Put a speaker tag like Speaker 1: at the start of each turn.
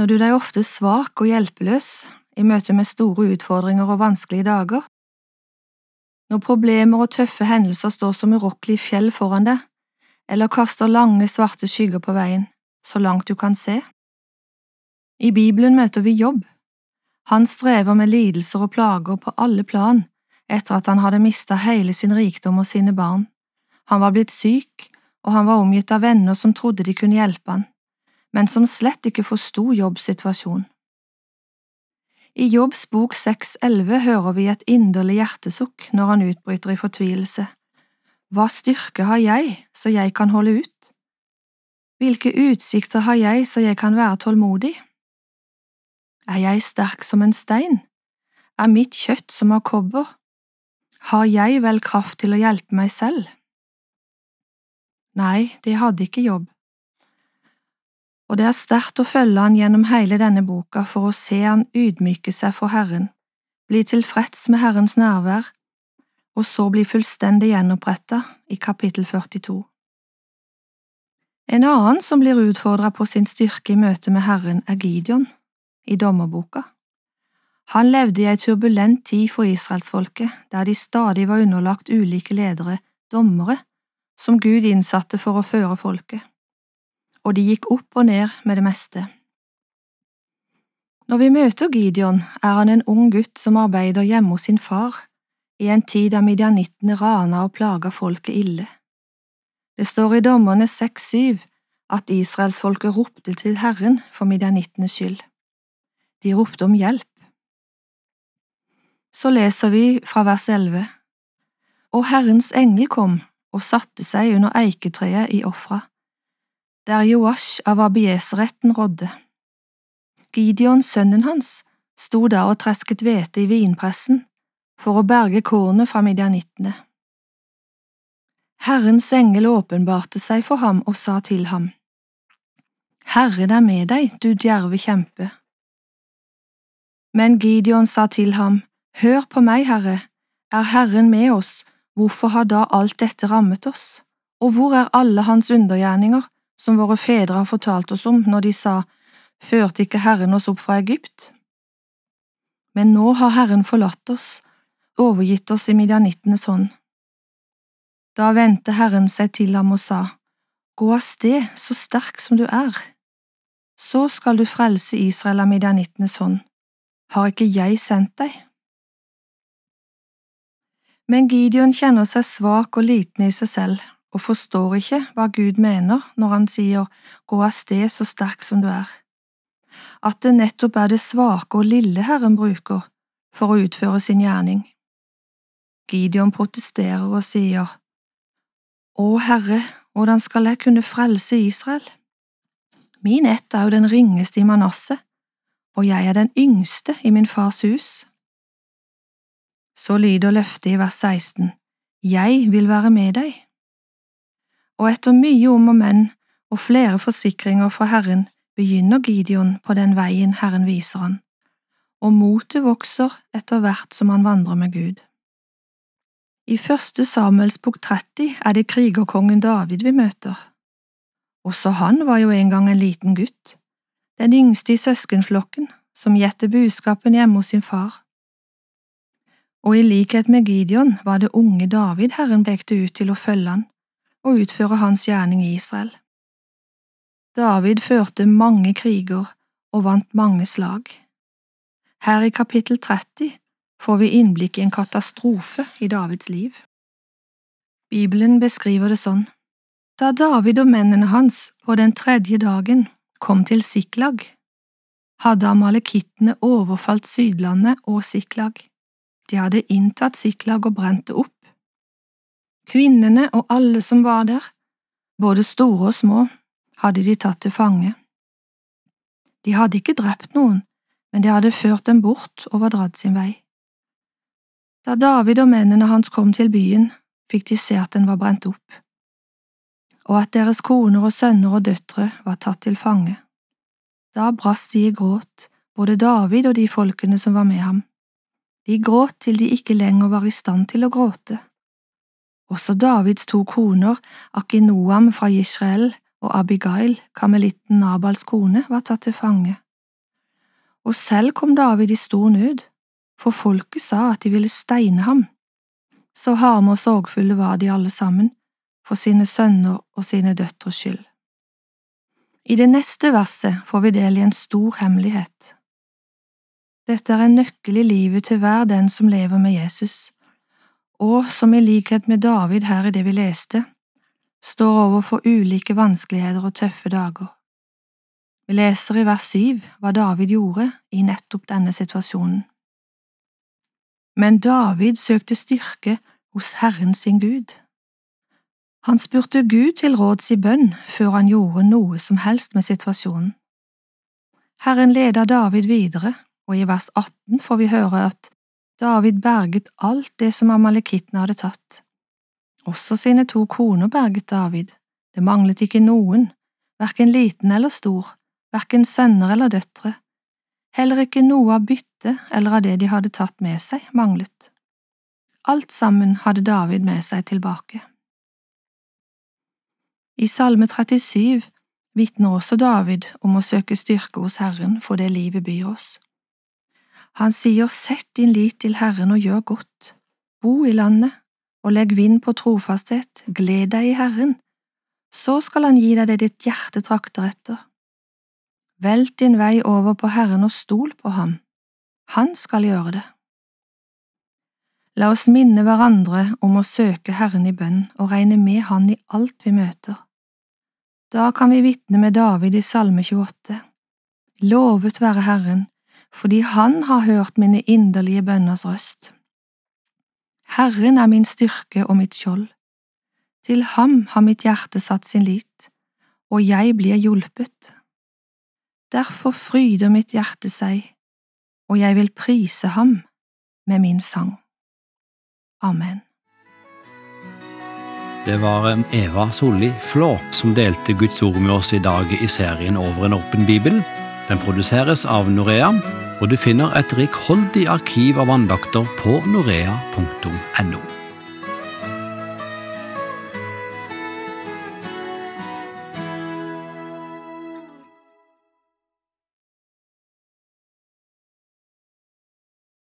Speaker 1: kjenner du deg ofte svak og hjelpeløs i møte med store utfordringer og vanskelige dager? Når problemer og tøffe hendelser står som urokkelige fjell foran deg, eller kaster lange, svarte skygger på veien, så langt du kan se? I Bibelen møter vi Jobb. Han strever med lidelser og plager på alle plan etter at han hadde mistet hele sin rikdom og sine barn. Han var blitt syk, og han var omgitt av venner som trodde de kunne hjelpe han men som slett ikke forsto Jobbs. I Jobbs bok 6.11 hører vi et inderlig hjertesukk når han utbryter i fortvilelse. Hva styrke har jeg så jeg kan holde ut? Hvilke utsikter har jeg så jeg kan være tålmodig? Er jeg sterk som en stein? Er mitt kjøtt som av kobber? Har jeg vel kraft til å hjelpe meg selv? Nei, det hadde ikke Jobb og det er sterkt å følge han gjennom hele denne boka for å se han ydmyke seg for Herren, bli tilfreds med Herrens nærvær, og så bli fullstendig gjenoppretta i kapittel 42. En annen som blir utfordret på sin styrke i møte med Herren, er Gideon, i dommerboka. Han levde i ei turbulent tid for israelsfolket, der de stadig var underlagt ulike ledere, dommere, som Gud innsatte for å føre folket og de gikk opp og ned med det meste. Når vi møter Gideon, er han en ung gutt som arbeider hjemme hos sin far, i en tid da midjanittene rana og plaga folket ille. Det står i Dommerne 6–7 at israelsfolket ropte til Herren for midjanittenes skyld. De ropte om hjelp. Så leser vi fra vers 11. Og Herrens engel kom og satte seg under eiketreet i Ofra der Joash av Abieseretten rådde. Gideon, sønnen hans, sto da og tresket hvete i vinpressen for å berge kornet fra midjanittene. Herrens engel åpenbarte seg for ham og sa til ham, Herren er med deg, du djerve kjempe. Men Gideon sa til ham, Hør på meg, Herre, er Herren med oss, hvorfor har da alt dette rammet oss, og hvor er alle hans undergjerninger som våre fedre har fortalt oss om når de sa, Førte ikke Herren oss opp fra Egypt? Men nå har Herren forlatt oss, overgitt oss i midjanittenes hånd. Da vendte Herren seg til ham og sa, Gå av sted, så sterk som du er. Så skal du frelse Israel av midjanittenes hånd. Har ikke jeg sendt deg? Men Gideon kjenner seg svak og liten i seg selv og forstår ikke hva Gud mener når han sier gå av sted så sterk som du er. At det nettopp er det svake og lille Herren bruker for å utføre sin gjerning. Gideon protesterer og sier, Å Herre, hvordan skal jeg kunne frelse Israel? Min ett er jo den ringeste i Manasset, og jeg er den yngste i min fars hus. Så lyder løftet i vers 16, Jeg vil være med deg og etter mye om og men og flere forsikringer fra Herren begynner Gideon på den veien Herren viser han, og motet vokser etter hvert som han vandrer med Gud. I første Samuels bok 30 er det krigerkongen David vi møter. Også han var jo en gang en liten gutt, den yngste i søskenflokken, som gjette buskapen hjemme hos sin far. Og i likhet med Gideon var det unge David Herren pekte ut til å følge han og utføre hans gjerning i Israel. David førte mange kriger og vant mange slag. Her i kapittel 30 får vi innblikk i en katastrofe i Davids liv. Bibelen beskriver det sånn. Da David og mennene hans på den tredje dagen kom til Siklag, hadde amalekittene overfalt Sydlandet og Siklag. De hadde inntatt Siklag og brent det opp. Kvinnene og alle som var der, både store og små, hadde de tatt til fange. De hadde ikke drept noen, men de hadde ført dem bort og var dratt sin vei. Da David og mennene hans kom til byen, fikk de se at den var brent opp, og at deres koner og sønner og døtre var tatt til fange. Da brast de i gråt, både David og de folkene som var med ham. De gråt til de ikke lenger var i stand til å gråte. Også Davids to koner, Akinoam fra Israel og Abigail, kamelitten Nabals kone, var tatt til fange. og selv kom David i stor nød, for folket sa at de ville steine ham. Så harme og sorgfulle var de alle sammen, for sine sønner og sine døtres skyld. I det neste verset får vi del i en stor hemmelighet. Dette er en nøkkel i livet til hver den som lever med Jesus, og som i likhet med David her i det vi leste, står overfor ulike vanskeligheter og tøffe dager. Vi leser i vers syv hva David gjorde i nettopp denne situasjonen. Men David søkte styrke hos Herren sin Gud. Han spurte Gud til råds i bønn før han gjorde noe som helst med situasjonen. Herren leda David videre, og i vers 18 får vi høre at David berget alt det som amalekittene hadde tatt. Også sine to koner berget David, det manglet ikke noen, hverken liten eller stor, hverken sønner eller døtre, heller ikke noe av byttet eller av det de hadde tatt med seg, manglet. Alt sammen hadde David med seg tilbake. I Salme 37 vitner også David om å søke styrke hos Herren for det livet byr oss. Han sier sett din lit til Herren og gjør godt, bo i landet og legg vind på trofasthet, gled deg i Herren, så skal Han gi deg det ditt hjerte trakter etter. Velt din vei over på Herren og stol på ham, Han skal gjøre det. La oss minne hverandre om å søke Herren i bønn og regne med Han i alt vi møter. Da kan vi vitne med David i Salme 28. Lovet være Herren, fordi Han har hørt mine inderlige bønners røst. Herren er min styrke og mitt skjold. Til ham har mitt hjerte satt sin lit, og jeg blir hjulpet. Derfor fryder mitt hjerte seg, og jeg vil prise ham med min sang. Amen.
Speaker 2: Det var Eva Solli Flå som delte Guds ord med oss i dag i serien Over en åpen bibel. Den produseres av Norea, og du finner et rikholdig arkiv av andakter på norea.no.